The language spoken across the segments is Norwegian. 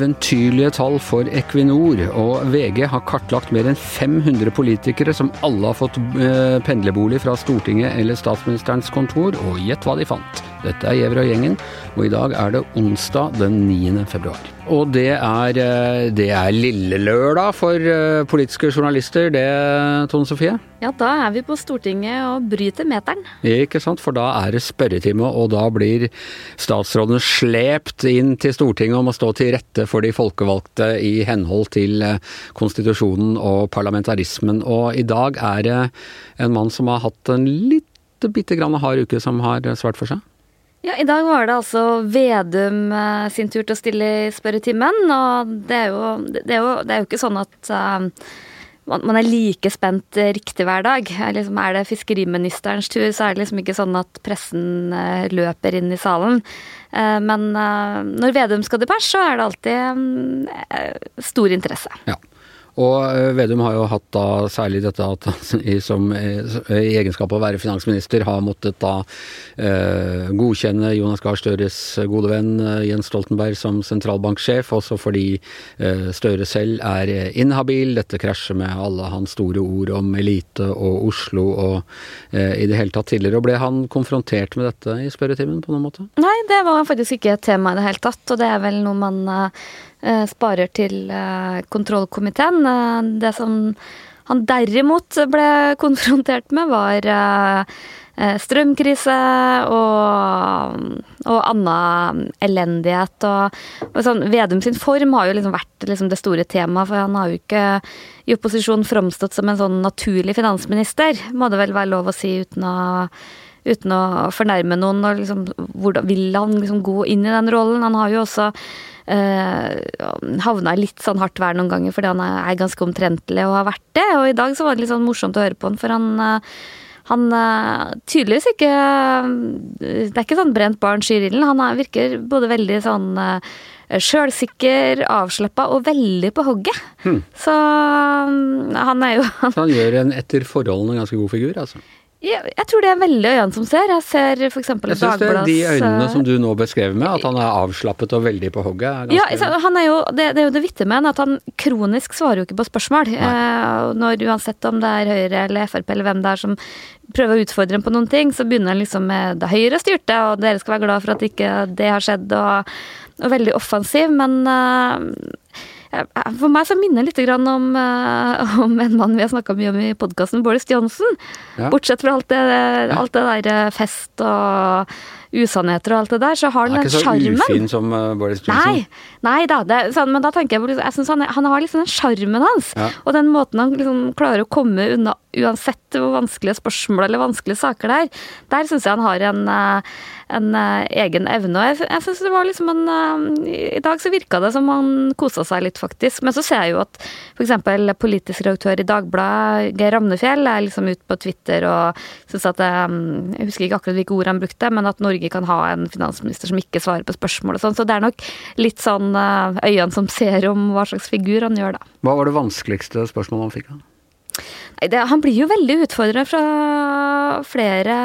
eventyrlige tall for Equinor, og VG har kartlagt mer enn 500 politikere som alle har fått eh, pendlerbolig fra Stortinget eller statsministerens kontor, og gjett hva de fant. Dette er Jevra gjengen, og i dag er det onsdag den 9. februar. Og det er, eh, det er lille lørdag for eh, politiske journalister, det, Tone Sofie? Ja, da er vi på Stortinget og bryter meteren. Ikke sant, for da er det spørretime, og da blir statsråden slept inn til Stortinget om å stå til rette for de folkevalgte i henhold til eh, konstitusjonen og parlamentarismen. Og i dag er det en mann som har hatt en litt bitte grann hard uke, som har svart for seg. Ja, I dag var det altså Vedum eh, sin tur til å stille i spørretimen. Og det er jo, det er jo, det er jo ikke sånn at uh, man er like spent riktig hver dag. Liksom, er det fiskeriministerens tur, så er det liksom ikke sånn at pressen uh, løper inn i salen. Men når Vedum skal til pers, så er det alltid stor interesse. Ja. Og eh, Vedum har jo hatt da særlig dette at han som, eh, i egenskap av å være finansminister har måttet da eh, godkjenne Jonas Gahr Støres gode venn Jens Stoltenberg som sentralbanksjef, også fordi Støre selv er inhabil. Dette krasjer med alle hans store ord om elite og Oslo og i det hele tatt tidligere. Og ble han konfrontert med dette i spørretimen på noen måte? Nei, det var faktisk ikke et tema i det hele tatt, og det er vel noe man sparer til eh, kontrollkomiteen. Eh, det som han derimot ble konfrontert med, var strømkrise og, og annen elendighet. Og, og sånn, Vedum sin form har jo liksom vært liksom det store temaet, for han har jo ikke i opposisjon framstått som en sånn naturlig finansminister, må det vel være lov å si uten å uten å fornærme noen. og liksom, hvordan Vil han liksom gå inn i den rollen? Han har jo også eh, havna i litt sånn hardt vær noen ganger fordi han er ganske omtrentlig og har vært det. Og i dag så var det litt sånn morsomt å høre på han, for han eh, han eh, tydeligvis ikke Det er ikke sånn brent barn skyr ilden. Han virker både veldig sånn eh, sjølsikker, avslappa og veldig på hogget. Hmm. Så han er jo Så han gjør en etter forholdene ganske god figur, altså? Jeg, jeg, tror det er veldig øynene som ser. Jeg ser f.eks. Dagbladets Jeg syns det er de øynene som du nå beskrev med, at han er avslappet og veldig på hogget. Ja, han er jo, det, det, er jo det vittige med han, at han kronisk svarer jo ikke på spørsmål. Eh, når Uansett om det er Høyre eller Frp eller hvem det er som prøver å utfordre ham på noen ting, så begynner han liksom med det Høyre styrte, og dere skal være glad for at ikke det har skjedd, og, og veldig offensiv. Men eh, for meg så minner det litt om, uh, om, en mann vi har snakka mye om i podkasten, Boris Johnson. Ja. Bortsett fra alt det, alt det der eh, fest og usannheter og alt det der, så har han den sjarmen. Han er ikke så ufin som Boris Johnson. Nei, nei da, det, sånn, men da tenker jeg, jeg synes han, han har liksom den sjarmen hans. Ja. Og den måten han liksom klarer å komme unna uansett hvor vanskelige spørsmål eller vanskelige saker det er. Der syns jeg han har en, en egen evne. Og jeg, jeg synes det var liksom en I dag så virka det som han kosa seg litt, faktisk. Men så ser jeg jo at f.eks. politisk redaktør i Dagbladet, Geir Ramnefjell, er liksom ute på Twitter og syns at Jeg husker ikke akkurat hvilke ord han brukte, men at Norge kan ha en finansminister som ikke svarer på spørsmål og sånn. Så det er nok litt sånn eh, øynene som ser om hva slags figur han gjør, da. Hva var det vanskeligste spørsmålet han fikk? da? Det, Han blir jo veldig utfordra fra flere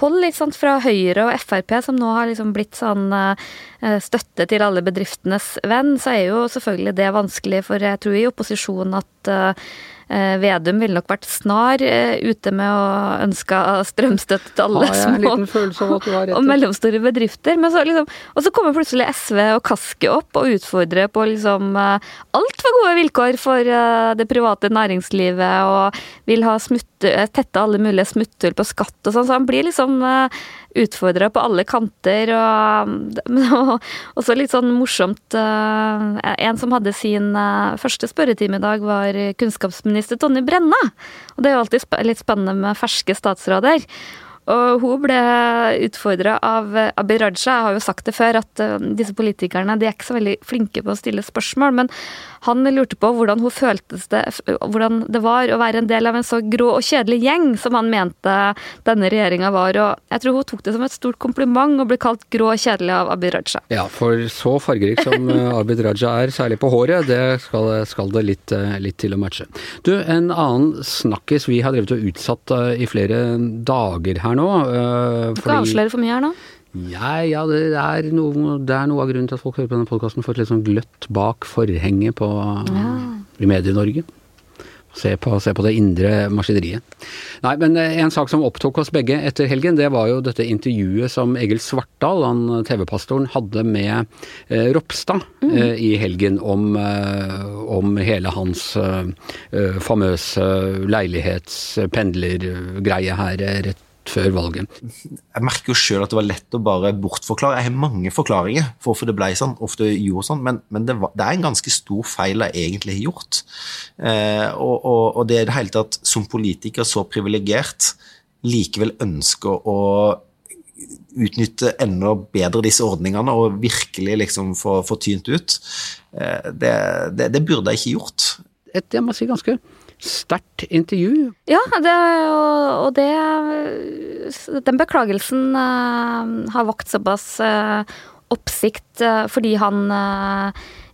hold, sant, fra Høyre og Frp, som nå har liksom blitt sånn uh, støtte til alle bedriftenes venn. Så er jo selvfølgelig det vanskelig, for jeg tror i opposisjon at Eh, Vedum ville nok vært snar eh, ute med å ønske strømstøtte til alle små og mellomstore bedrifter. Men så liksom, og så kommer plutselig SV og Kaski opp og utfordrer på liksom eh, altfor gode vilkår for det private næringslivet og vil ha smutter, tette alle mulige smutthull på skatt og sånn. Så han blir liksom utfordra på alle kanter. Og, og så litt sånn morsomt eh, En som hadde sin eh, første spørretime i dag, var kunnskapsminister Tonje Brenna. Og det er jo alltid litt spennende med ferske statsråder. Og hun ble utfordra av Abid Raja. Jeg har jo sagt det før, at eh, disse politikerne de er ikke så veldig flinke på å stille spørsmål. Men han lurte på hvordan hun føltes det, hvordan det var å være en del av en så grå og kjedelig gjeng som han mente denne regjeringa var. Og jeg tror hun tok det som et stort kompliment å bli kalt grå og kjedelig av Abid Raja. Ja, for så fargerik som eh, Abid Raja er, særlig på håret, det skal, skal det litt, eh, litt, til å matche. Du, en annen snakkis vi har drevet og utsatt i flere dager her nå. Uh, du kan avsløre for mye her nå? Ja, ja det, er noe, det, er noe, av grunnen til at folk hører på denne podkasten, for et litt sånn gløtt bak forhenget på, ja. i Medie-Norge. Se på, se på, det indre maskineriet. Nei, men eh, en sak som opptok oss begge etter helgen, det var jo dette intervjuet som Egil Svartdal, han TV-pastoren, hadde med eh, Ropstad mm. eh, i helgen om, eh, om hele hans eh, famøse leilighetspendlergreie her rett før valget. Jeg merker jo sjøl at det var lett å bare bortforklare. Jeg har mange forklaringer for hvorfor det ble sånn, det gjorde sånn, men, men det, var, det, er en ganske stor feil jeg egentlig har gjort. Eh, og, og, og, det er i det hele tatt, som politiker så privilegert, likevel ønsker å utnytte enda bedre disse ordningene og virkelig liksom få, få tynt ut. Eh, det, det, det burde jeg ikke gjort. Et, jeg må si ganske sterkt intervju. Ja, det, og, og det Den beklagelsen uh, har vakt såpass uh, oppsikt uh, fordi han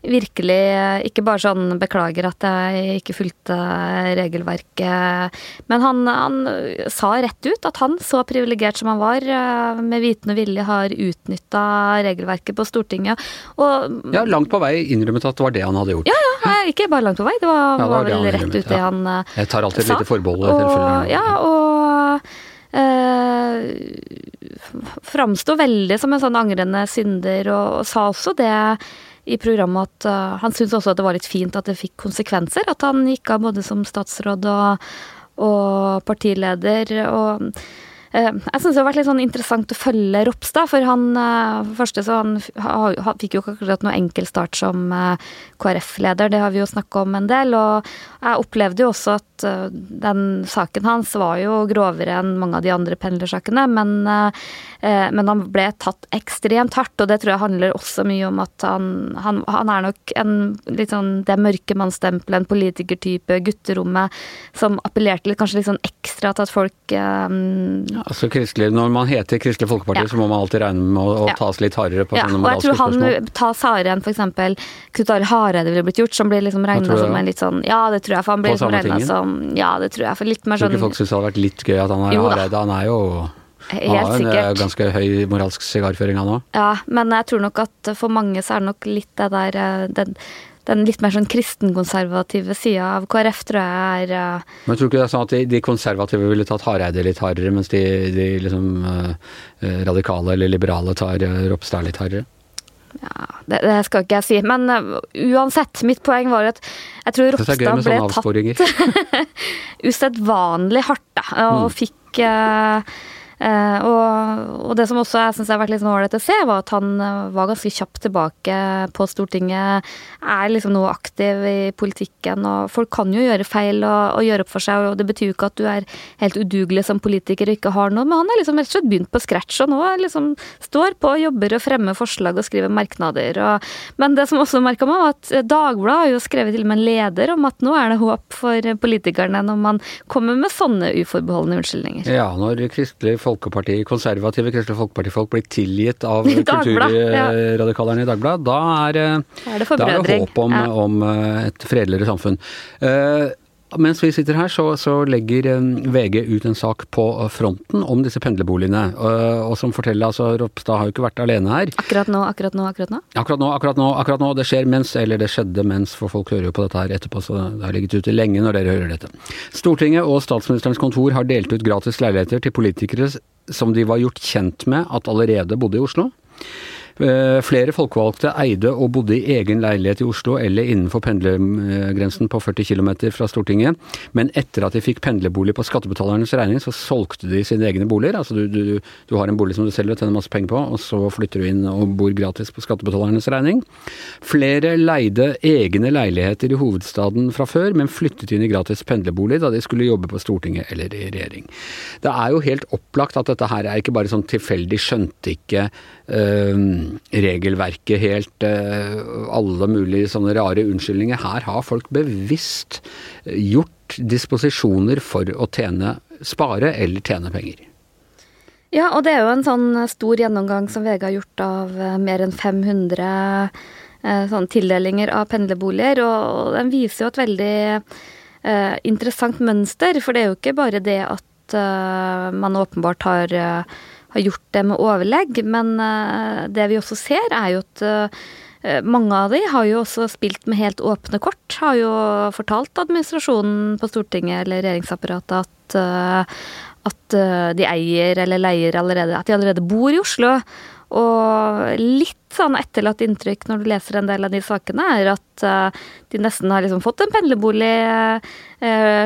virkelig ikke bare sånn beklager at jeg ikke fulgte regelverket, men han, han sa rett ut at han, så privilegert som han var, med viten og vilje har utnytta regelverket på Stortinget. Og, ja, langt på vei innrømmet at det var det han hadde gjort. Ja, ja, ikke bare langt på vei, det var, ja, var vel rett ut det han sa. Jeg tar alltid et lite forbehold i tilfelle. Ja, og eh, framsto veldig som en sånn angrende synder, og, og sa også det i programmet at uh, han syntes også at det var litt fint at det fikk konsekvenser. At han gikk av både som statsråd og, og partileder. og jeg syns det har vært litt sånn interessant å følge Ropstad, for han for første så han, fikk jo ikke akkurat noe enkel start som eh, KrF-leder, det har vi jo snakka om en del. Og jeg opplevde jo også at den saken hans var jo grovere enn mange av de andre pendlersakene, men, men han ble tatt ekstremt hardt, og det tror jeg handler også mye om at han, han, han er nok en litt sånn det mørkemannsstempelet, en politikertype, gutterommet, som appellerte litt, kanskje litt sånn ekstra til at folk Altså kristelig, Når man heter Kristelig Folkeparti, ja. så må man alltid regne med å, å tas litt hardere på ja, sånne moralske spørsmål. Og jeg tror han tas hardere enn f.eks. Knut Arild Hareide ville blitt gjort, som blir liksom regna som en litt sånn Ja, det tror jeg, for han blir liksom regna som Ja, det tror jeg, for litt mer sånn Tror ikke folk syns det hadde vært litt gøy at han er Hareide? Han er jo Helt han har en sikkert. ganske høy moralsk sigarføring, han òg. Ja, men jeg tror nok at for mange så er det nok litt det der eh, den, den litt mer sånn kristenkonservative sida av KrF tror jeg er uh, Men tror du ikke det er sånn at de, de konservative ville tatt Hareide litt hardere, mens de, de liksom uh, radikale eller liberale tar uh, Ropstad litt hardere? Ja, det, det, skal ikke jeg si. Men uh, uansett, mitt poeng var at jeg tror Ropstad ble tatt usedvanlig hardt, da, og mm. fikk Uh, og, og, det som også jeg syns har vært litt sånn ålreit å se, var at han uh, var ganske kjapt tilbake på Stortinget. Er liksom nå aktiv i politikken, og folk kan jo gjøre feil og, og, gjøre opp for seg. Og det betyr jo ikke at du er helt udugelig som politiker og ikke har noe, men han har liksom rett og slett begynt på scratch, og nå liksom står på og jobber og fremmer forslag og skriver merknader. Og, men det som også merka meg, var at Dagbladet har jo skrevet til og med en leder om at nå er det håp for politikerne når man kommer med sånne uforbeholdne unnskyldninger. Ja, når Kristelig Folkeparti, konservative Kristelig Folkeparti-folk blir tilgitt av kulturradikalerne i Dagbladet, da er, eh, er det, da er det håp om, ja. om, eh, et fredeligere samfunn. Uh, mens vi sitter her, så, så, legger VG ut en sak på fronten om disse pendlerboligene. Og, og som forteller altså Ropstad har jo ikke vært alene her. Akkurat nå, akkurat nå, akkurat nå? Akkurat nå, akkurat nå. akkurat nå. Det skjer mens, eller det skjedde mens, for folk hører jo på dette her etterpå, så det har ligget ute lenge når dere hører dette. Stortinget og statsministerens kontor har delt ut gratis leiligheter til politikere som de var gjort kjent med at allerede bodde i Oslo. Eh, flere folkevalgte eide og bodde i egen leilighet i Oslo eller innenfor pendlergrensen på 40 km fra Stortinget, men etter at de fikk pendlerbolig på skattebetalernes regning, så solgte de sine egne boliger. Altså du, du, du har en bolig som du selger og tjener masse penger på, og så flytter du inn og bor gratis på skattebetalernes regning. Flere leide egne leiligheter i hovedstaden fra før, men flyttet inn i gratis pendlerbolig da de skulle jobbe på Stortinget eller i regjering. Det er jo helt opplagt at dette her er ikke bare sånn tilfeldig skjønte ikke regelverket helt eh, Alle mulige sånne rare unnskyldninger. Her har folk bevisst gjort disposisjoner for å tjene, spare eller tjene penger. Ja, og det er jo en sånn stor gjennomgang som VG har gjort av eh, mer enn 500 eh, sånn tildelinger av pendlerboliger, og den viser jo et veldig eh, interessant mønster. For det er jo ikke bare det at eh, man åpenbart har har gjort det med overlegg. Men det vi også ser, er jo at mange av de har jo også spilt med helt åpne kort. Har jo fortalt administrasjonen på Stortinget eller regjeringsapparatet at, at de eier eller leier allerede At de allerede bor i Oslo. Og litt sånn etterlatt inntrykk når du leser en del av de sakene, er at de nesten har liksom fått en pendlerbolig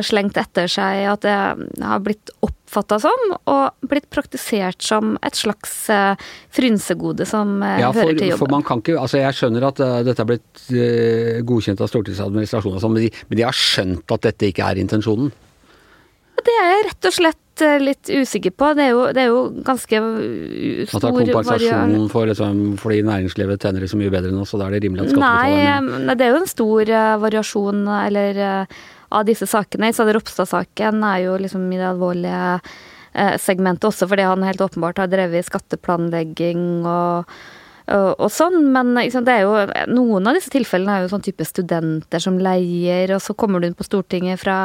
slengt etter seg. At det har blitt oppfatta som, og blitt praktisert som et slags uh, frynsegode som ja, for, hører til jobben. For man kan ikke, altså Jeg skjønner at dette har blitt godkjent av Stortingets administrasjon, sånn, men, men de har skjønt at dette ikke er intensjonen? Det er jeg rett og slett eh, litt usikker på. Det er jo, det er jo ganske stor At det er kompensasjon for, liksom, fordi næringslivet tjener så mye bedre enn oss, og da er det rimelig at skattebetalerne Nei, det er jo en stor uh, variasjon, eller uh, av disse sakene. Isad Ropstad-saken er jo liksom i det alvorlige uh, segmentet også fordi han helt åpenbart har drevet skatteplanlegging og og, og sånn, men liksom, det er jo Noen av disse tilfellene er jo sånn type studenter som leier, og så kommer du inn på Stortinget fra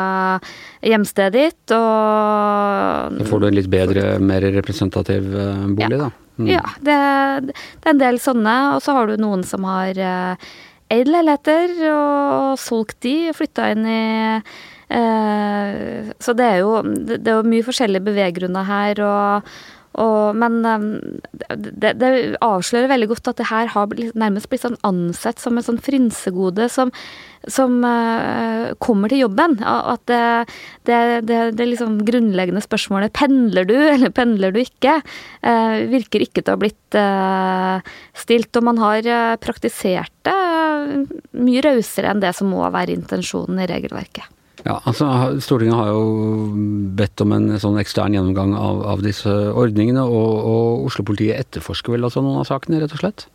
hjemstedet ditt, og Så får du en litt bedre, mer representativ eh, bolig, ja. da. Mm. Ja, det, det, er en del sånne, og så har du noen som har uh, eid leiligheter og solgt de, og flytta inn i uh, Så det er jo det er jo mye forskjellige beveggrunner her, og og, men um, det, det, avslører veldig godt at det her har nærmest blitt sånn ansett som et sånn frynsegode som, som uh, kommer til jobben. At det, det, det, det liksom grunnleggende spørsmålet 'pendler du, eller pendler du ikke?' Uh, virker ikke til å ha blitt uh, stilt. Og man har praktisert det mye rausere enn det som må være intensjonen i regelverket. Ja, altså Stortinget har jo bedt om en sånn ekstern gjennomgang av, av disse ordningene, og, og Oslo-politiet etterforsker vel altså noen av sakene, rett og slett?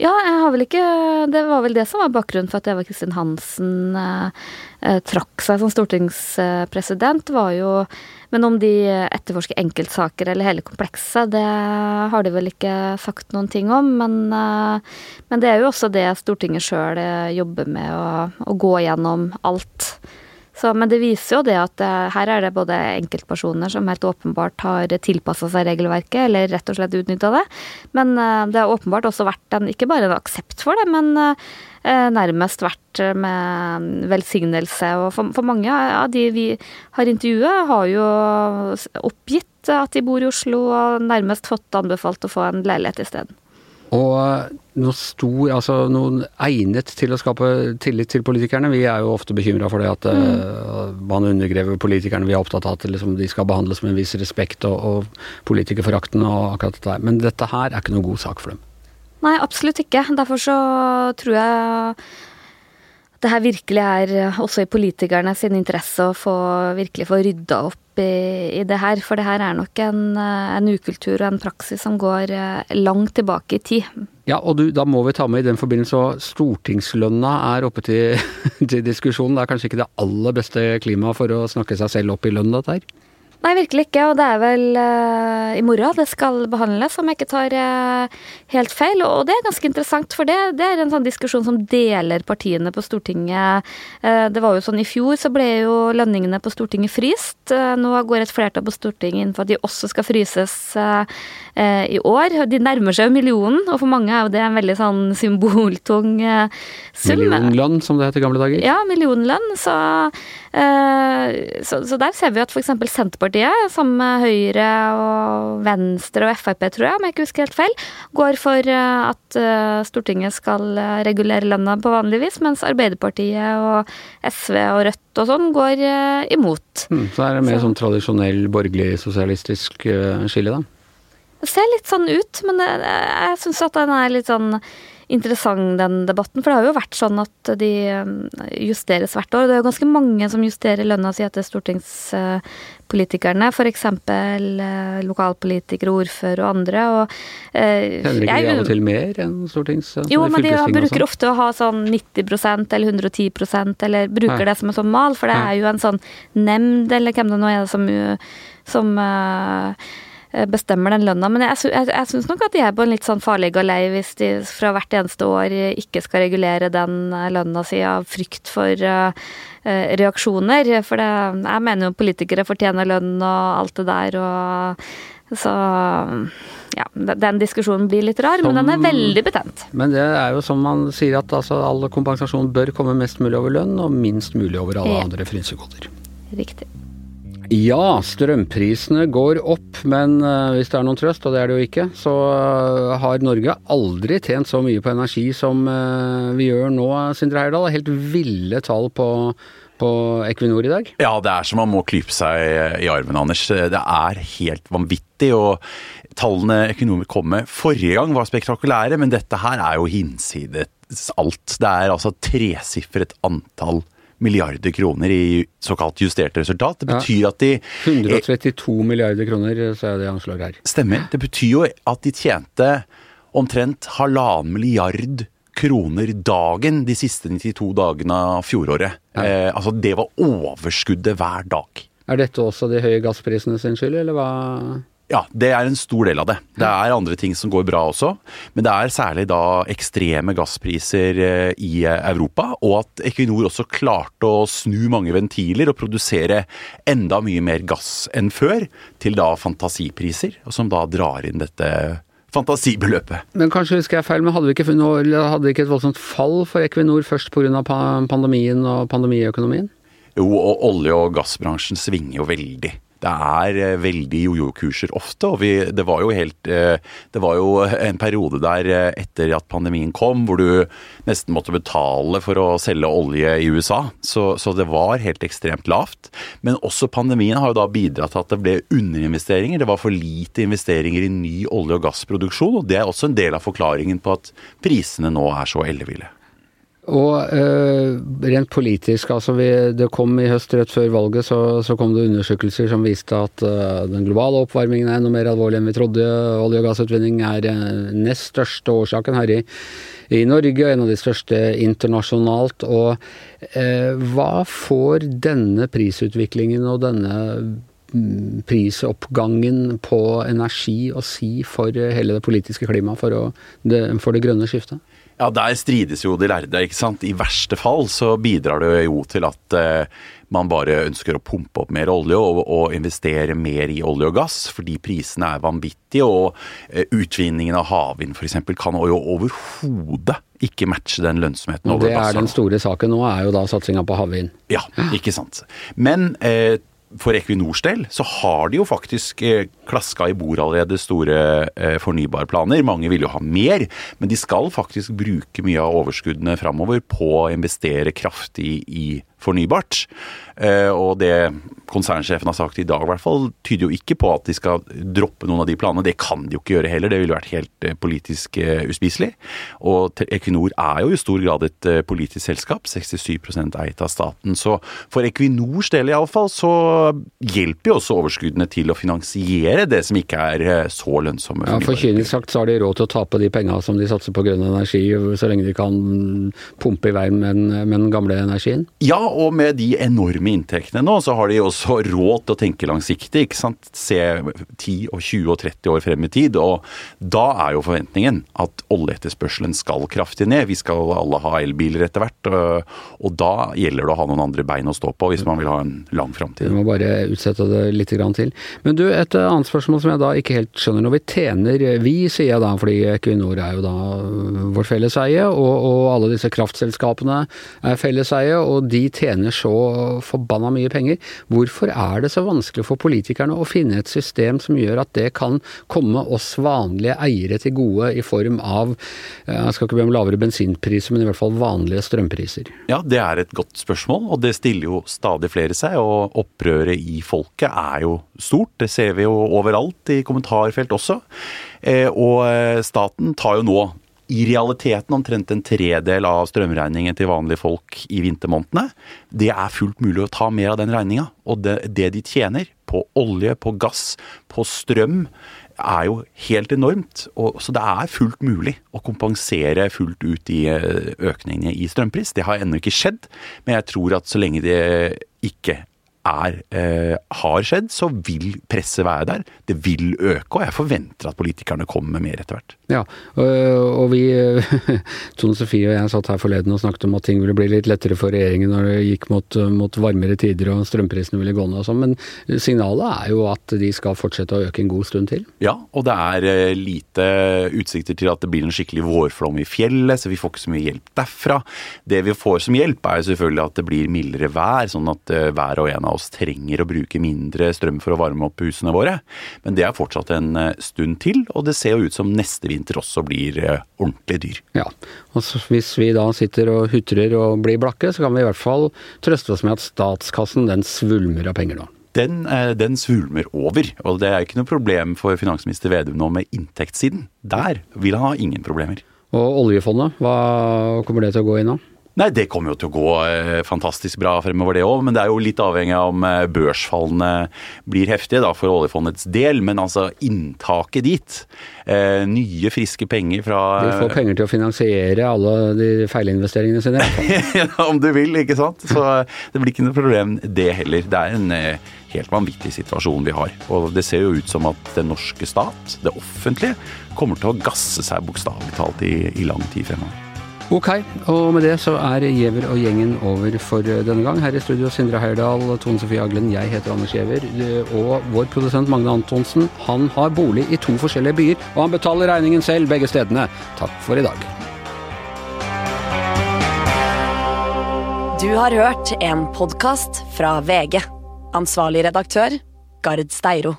Ja, jeg har vel ikke Det var vel det som var bakgrunnen for at Eva Kristin Hansen eh, eh, trakk seg som stortingspresident, var jo Men om de etterforsker enkeltsaker eller hele komplekset, det har de vel ikke sagt noen ting om. Men, eh, men det er jo også det Stortinget sjøl eh, jobber med, å, å gå gjennom alt. Så, men det viser jo det at uh, her er det både enkeltpersoner som helt åpenbart har tilpassa seg regelverket, eller rett og slett utnytta det. Men uh, det har åpenbart også vært en, ikke bare en aksept for det, men uh, nærmest vært med velsignelse. Og for, for mange av de vi har intervjuet, har jo oppgitt at de bor i Oslo, og nærmest fått anbefalt å få en leilighet isteden. Og eh, noe stor, altså noen egnet til å skape tillit til politikerne. Vi er jo ofte bekymra for det at eh, mm. man undergrever politikerne. Vi er opptatt av at liksom, de skal behandles med en viss respekt og, og politikerforakten og akkurat dette der. Men dette her er ikke noen god sak for dem. Nei, absolutt ikke. Derfor så tror jeg det her virkelig er også i politikerne sin interesse å få, virkelig få rydda opp i, i, det her. For det her er nok en, en ukultur og en praksis som går eh, langt tilbake i tid. Ja, og du, da må vi ta med i den forbindelse at stortingslønna er oppe til, til diskusjon. Det er kanskje ikke det aller beste klimaet for å snakke seg selv opp i lønn, dette her? Nei, virkelig ikke. Og det er vel uh, i morgen det skal behandles, om jeg ikke tar uh, helt feil. Og det er ganske interessant, for det, det, er en sånn diskusjon som deler partiene på Stortinget. Uh, det var jo sånn i fjor så ble jo lønningene på Stortinget fryst. nå går et flertall på Stortinget inn for at de også skal fryses i år. De nærmer seg jo millionen, og for mange er jo det en veldig sånn symboltung sum. Millionlønn, som det het i gamle dager? Ja, millionlønn. Så, så, så der ser vi at f.eks. Senterpartiet Senterpartiet, sammen med Høyre og Venstre og Frp, tror jeg, om jeg ikke husker helt feil, går for eh, at eh, Stortinget skal eh, regulere lønna på vanlig vis, mens Arbeiderpartiet og SV og Rødt og sånn går imot. Mm, så er det mer så. sånn tradisjonell borgerlig sosialistisk skille, da? Det ser litt sånn ut, men jeg syns at den er litt sånn interessant, den debatten. For det har jo vært sånn at de um, justeres hvert år. Det er jo ganske mange som justerer lønna si etter stortingspolitikerne. F.eks. Eh, lokalpolitikere, ordfører og andre. Og, eh, Kjenner ikke de av og til mer enn stortings... Altså jo, men de bruker ofte å ha sånn 90% eller 110% eller bruker Nei. det som en sånn mal, for det er jo en sånn nemnd, eller hvem det nå er som, som uh, bestemmer den lønna. Men jeg, jeg, jeg syns nok at de er på en litt sånn farlig galei hvis de fra hvert eneste år ikke skal regulere den eh, lønna si av frykt for uh, reaksjoner. For det, jeg mener jo politikere fortjener lønn og alt det der, og Så ja, den diskusjonen blir litt rar, som, men den er veldig betent. Men det er jo som man sier at altså, all kompensasjon bør komme mest mulig over lønn, og minst mulig over alle ja. andre frynsegoder. Riktig. Ja, strømprisene går opp, men uh, hvis det er noen trøst, og det er det jo ikke, så uh, har Norge aldri tjent så mye på energi som uh, vi gjør nå, Sindre Heyerdahl. Helt ville tall på, på Equinor i dag? Ja, det er som man må klype seg i armen, Anders. Det er helt vanvittig. og tallene Equinor kom med forrige gang var spektakulære, men dette her er jo hinsides alt. Det er altså tresifret antall milliarder kroner i såkalt justert resultat. Det betyr ja. at de 132 milliarder kroner, så er det anslag her. Stemmer. Det betyr jo at de tjente omtrent halvannen milliard kroner dagen de siste 92 dagene av fjoråret. Ja. Eh, altså det var overskuddet hver dag. Er dette også de høye gassprisene sin skyld, eller hva? Ja, det er en stor del av det. Det er andre ting som går bra også. Men det er særlig da ekstreme gasspriser eh, i Europa, og at Equinor også klarte å snu mange ventiler og produsere enda mye mer gass enn før, til da fantasipriser, som da drar inn dette fantasibeløpet. Men kanskje husker jeg feil, men hadde vi ikke, hadde ikke et voldsomt fall for Equinor først pga. pandemien og pandemiøkonomien? Jo, og olje- og gassbransjen svinger jo veldig det er eh, veldig jojo-kurser ofte. og vi, det, var helt, eh, det var jo en periode der eh, etter at pandemien kom, hvor du nesten måtte betale for å selge olje i USA. Så, så det var helt ekstremt lavt. Men også pandemien har jo da bidratt til at det ble underinvesteringer. Det var for lite investeringer i ny olje- og gassproduksjon. og Det er også en del av forklaringen på at prisene nå er så elleville. Og øh, rent politisk, altså vi, det kom i høst rett før valget, så, så kom det undersøkelser som viste at øh, den globale oppvarmingen er noe mer alvorlig enn vi trodde. Olje- og gassutvinning er øh, nest største årsaken her i, i Norge, en av de største internasjonalt. Og hva får denne prisutviklingen og denne mm, prisoppgangen på energi å si for hele det politiske klimaet, for, for det grønne skiftet? Ja, der strides jo de lærde, ikke sant. I verste fall så bidrar det jo til at eh, man bare ønsker å pumpe opp mer olje og, og, investere mer i olje og gass, fordi prisene er vanvittige. Og eh, utvinningen av havvind f.eks. kan jo overhodet ikke matche den lønnsomheten over. Det er den store saken nå, er jo da satsinga på havvind. Ja, ikke sant. Men eh, for Equinors del så har de jo faktisk eh, klaska i bord allerede store eh, fornybarplaner. Mange vil jo ha mer, men de skal faktisk bruke mye av overskuddene framover på å investere kraftig i fornybart. Eh, og det konsernsjefen har sagt i dag, i hvert fall, tyder jo ikke på at de skal droppe noen av de planene. Det kan de jo ikke gjøre heller, det ville vært helt eh, politisk eh, uspiselig. Og Equinor er jo i stor grad et politisk selskap, 67% eid av staten. Så for Equinors del iallfall, så hjelper jo også overskuddene til å finansiere det som ikke er så lønnsomme. Ja, For kynisk sagt så har de råd til å tape de penga som de satser på grønn energi, så lenge de kan pumpe i vei med, med den gamle energien? Ja, og med de enorme inntektene nå, så har de også råd til å tenke langsiktig. ikke sant? Se 10 og 20 og 30 år frem i tid. Og da er jo forventningen at oljeetterspørselen skal kraftig ned. Vi skal alle ha elbiler etter hvert. Og da gjelder det å ha noen andre bein å stå på hvis man vil ha en lang framtid. Vi må bare utsette det litt til. Men du, et annet spørsmål som jeg da ikke helt skjønner. Når vi tjener Vi, sier jeg da, fordi Equinor er jo da vårt felleseie, og, og alle disse kraftselskapene er felleseie, og de tjener så forbanna mye penger. Hvorfor er det så vanskelig for politikerne å finne et system som gjør at det kan komme oss vanlige eiere til gode i form av jeg skal ikke be om lavere bensinpriser, men i hvert fall vanlige strømpriser? Ja, det er et godt spørsmål, og det stiller jo stadig flere seg. Og opprøret i folket er jo stort. Det ser vi jo overalt i kommentarfelt også. Eh, og eh, staten tar jo nå i realiteten omtrent en tredel av strømregningen til vanlige folk i vintermånedene. Det er fullt mulig å ta mer av den regninga. Og det, det, de tjener på olje, på gass, på strøm, er jo helt enormt. Og, så det er fullt mulig å kompensere fullt ut i eh, økningene i strømpris. Det har ennå ikke skjedd, men jeg tror at så lenge det ikke er, eh, har skjedd, så vil presset være der. Det vil øke, og jeg forventer at politikerne kommer med mer etter hvert. Ja, og vi, Tone Sofie og jeg satt her forleden og snakket om at ting ville bli litt lettere for regjeringen når det gikk mot, mot varmere tider og strømprisene ville gå ned og sånn, men signalet er jo at de skal fortsette å øke en god stund til? Ja, og det er eh, lite utsikter til at det blir en skikkelig vårflom i fjellet, så vi får ikke så mye hjelp derfra. Det vi får som hjelp er jo selvfølgelig at det blir mildere vær, sånn at eh, hver og en av oss trenger å bruke mindre strøm for å varme opp husene våre. Men det er fortsatt en eh, stund til, og det ser jo ut som neste vinter også blir eh, ordentlig dyr. Ja, og Hvis vi da sitter og hutrer og blir blakke, så kan vi i hvert fall trøste oss med at statskassen den svulmer av penger nå. Den, eh, den, svulmer over. Og det er ikke noe problem for finansminister Vedum nå med inntektssiden. Der vil han ha ingen problemer. Og oljefondet, hva kommer det til å gå inn av? Nei, Det kommer jo til å gå eh, fantastisk bra fremover, det òg. Men det er jo litt avhengig av om eh, børsfallene blir heftige da, for oljefondets del. Men altså inntaket dit. Eh, nye, friske penger fra De får penger til å finansiere alle de feilinvesteringene sine. ja, om du vil, ikke sant. Så det blir ikke noe problem det heller. Det er en eh, helt vanvittig situasjon vi har. Og det ser jo ut som at den norske stat, det offentlige, kommer til å gasse seg bokstavelig talt i, i lang tid fremover. Ok, og med det så er Giæver og gjengen over for denne gang. Her i studio Sindre Heierdal, Tone Sofie Aglen, jeg heter Anders Giæver. Og vår produsent Magne Antonsen, han har bolig i to forskjellige byer, og han betaler regningen selv begge stedene. Takk for i dag. Du har hørt en podkast fra VG. Ansvarlig redaktør, Gard Steiro.